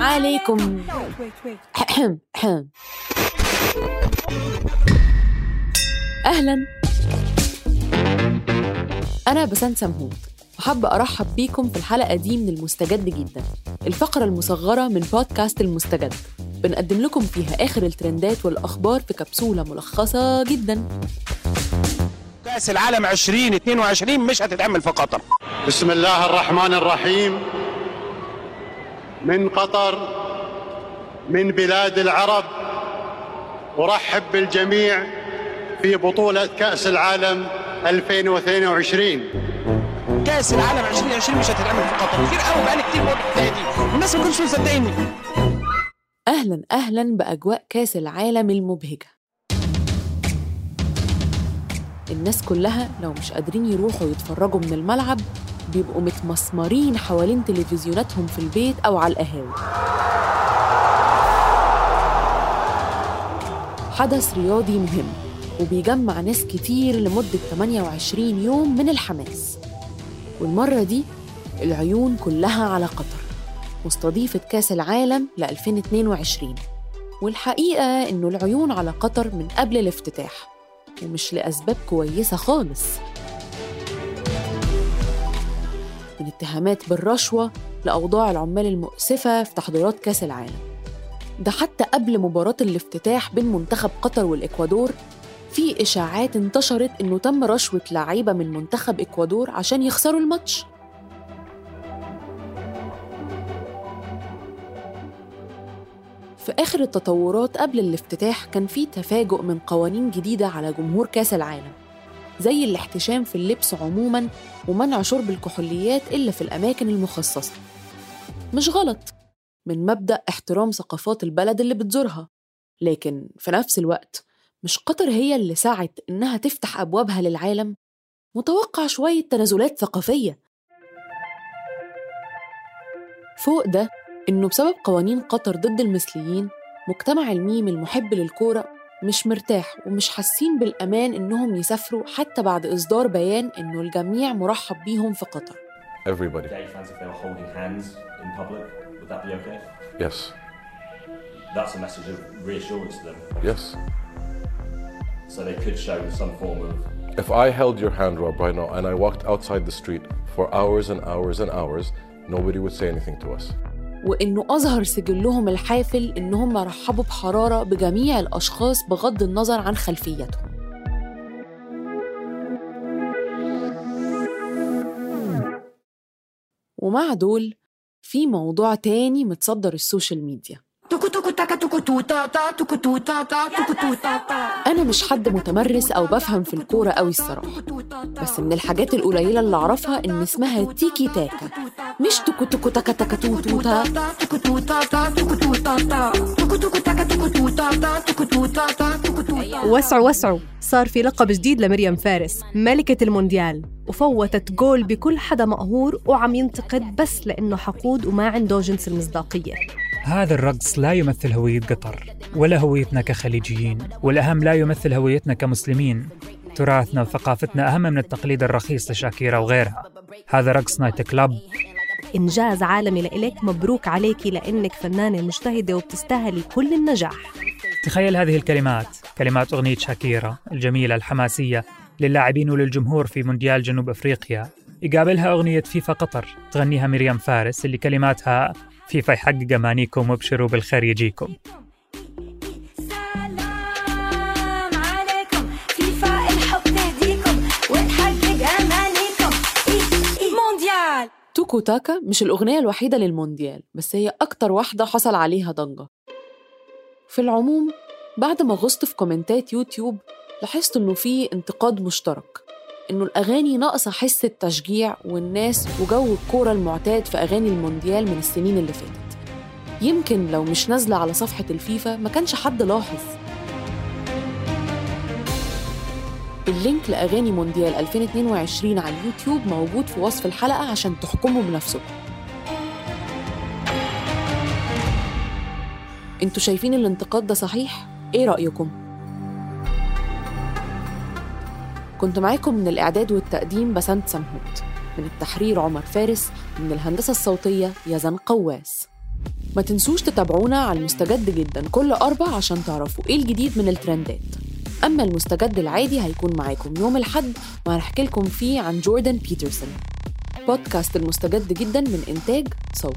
عليكم. أهلا. أنا بسنت سمهوت. وحابة أرحب بيكم في الحلقة دي من المستجد جدا. الفقرة المصغرة من بودكاست المستجد. بنقدم لكم فيها آخر الترندات والأخبار في كبسولة ملخصة جدا. كأس العالم 2022 مش هتتعمل في قطر. بسم الله الرحمن الرحيم. من قطر من بلاد العرب. أرحب بالجميع في بطولة كأس العالم 2022 كأس العالم 2020 مش هتتعمل في قطر. كتير قوي بقالي كتير بقول دي الناس ما كانتش مصدقيني أهلا أهلا بأجواء كأس العالم المبهجة. الناس كلها لو مش قادرين يروحوا يتفرجوا من الملعب بيبقوا متمسمرين حوالين تلفزيوناتهم في البيت أو على القهاوي. حدث رياضي مهم وبيجمع ناس كتير لمدة 28 يوم من الحماس. والمرة دي العيون كلها على قطر مستضيفة كأس العالم ل 2022 والحقيقة إنه العيون على قطر من قبل الافتتاح ومش لأسباب كويسة خالص. من اتهامات بالرشوة لأوضاع العمال المؤسفة في تحضيرات كأس العالم. ده حتى قبل مباراة الافتتاح بين منتخب قطر والإكوادور في إشاعات انتشرت إنه تم رشوة لعيبة من منتخب إكوادور عشان يخسروا الماتش. في آخر التطورات قبل الافتتاح كان في تفاجؤ من قوانين جديدة على جمهور كأس العالم. زي الاحتشام في اللبس عموماً ومنع شرب الكحوليات إلا في الأماكن المخصصة. مش غلط. من مبدأ احترام ثقافات البلد اللي بتزورها. لكن في نفس الوقت مش قطر هي اللي سعت إنها تفتح أبوابها للعالم؟ متوقع شوية تنازلات ثقافية. فوق ده إنه بسبب قوانين قطر ضد المثليين مجتمع الميم المحب للكورة مش مرتاح ومش حاسين بالأمان إنهم يسافروا حتى بعد إصدار بيان إنه الجميع مرحب بيهم في قطر Everybody. gay fans if they were holding hands in public, would that be okay? Yes. That's a message of reassurance to them. Yes. So they could show some form of If I held your hand, Rob, right now, and I walked outside the street for hours and hours and hours, nobody would say anything to us. وإنه أظهر سجلهم الحافل إنهم رحبوا بحرارة بجميع الأشخاص بغض النظر عن خلفيتهم. ومع دول في موضوع تاني متصدر السوشيال ميديا. أنا مش حد متمرس أو بفهم في الكورة أوي الصراحة. بس من الحاجات القليلة اللي أعرفها إن اسمها تيكي تاكا. مش توكو توكو تاكا تاكا تو توتا وسعوا وسعوا صار في لقب جديد لميريام فارس ملكة المونديال. وفوتت جول بكل حدا مقهور وعم ينتقد بس لأنه حقود وما عنده جنس المصداقية. هذا الرقص لا يمثل هوية قطر ولا هويتنا كخليجيين والأهم لا يمثل هويتنا كمسلمين. تراثنا وثقافتنا أهم من التقليد الرخيص لشاكيرا وغيرها. هذا رقص night club إنجاز عالمي لإلك مبروك عليكي لأنك فنانة مجتهدة وبتستاهلي كل النجاح. تخيل هذه الكلمات كلمات أغنية شاكيرا الجميلة الحماسية للاعبين وللجمهور في مونديال جنوب أفريقيا. يقابلها أغنية فيفا قطر تغنيها ميريام فارس اللي كلماتها فيفا يحقق أمانيكم وابشروا بالخير يجيكم. توكو تاكا مش الأغنية الوحيدة للمونديال بس هي أكتر واحدة حصل عليها ضجة. في العموم بعد ما غصت في كومنتات يوتيوب لاحظت إنه في انتقاد مشترك إنه الأغاني ناقصة حس التشجيع والناس وجو الكورة المعتاد في أغاني المونديال من السنين اللي فاتت. يمكن لو مش نازلة على صفحة الفيفا ما كانش حد لاحظ. ال link لأغاني مونديال 2022 على اليوتيوب موجود في وصف الحلقة عشان تحكموا بنفسكم أنتوا شايفين الانتقاد ده صحيح؟ إيه رأيكم؟ كنت معاكم من الإعداد والتقديم بسنت سمهوت من التحرير عمر فارس من الهندسة الصوتية يزن قواس ما تنسوش تتابعونا على المستجد جدا كل أربع عشان تعرفوا إيه الجديد من الترندات أما المستجد العادي هيكون معاكم يوم الحد وهنحكي لكم فيه عن جوردن بيترسون. بودكاست المستجد جدا من إنتاج صوت.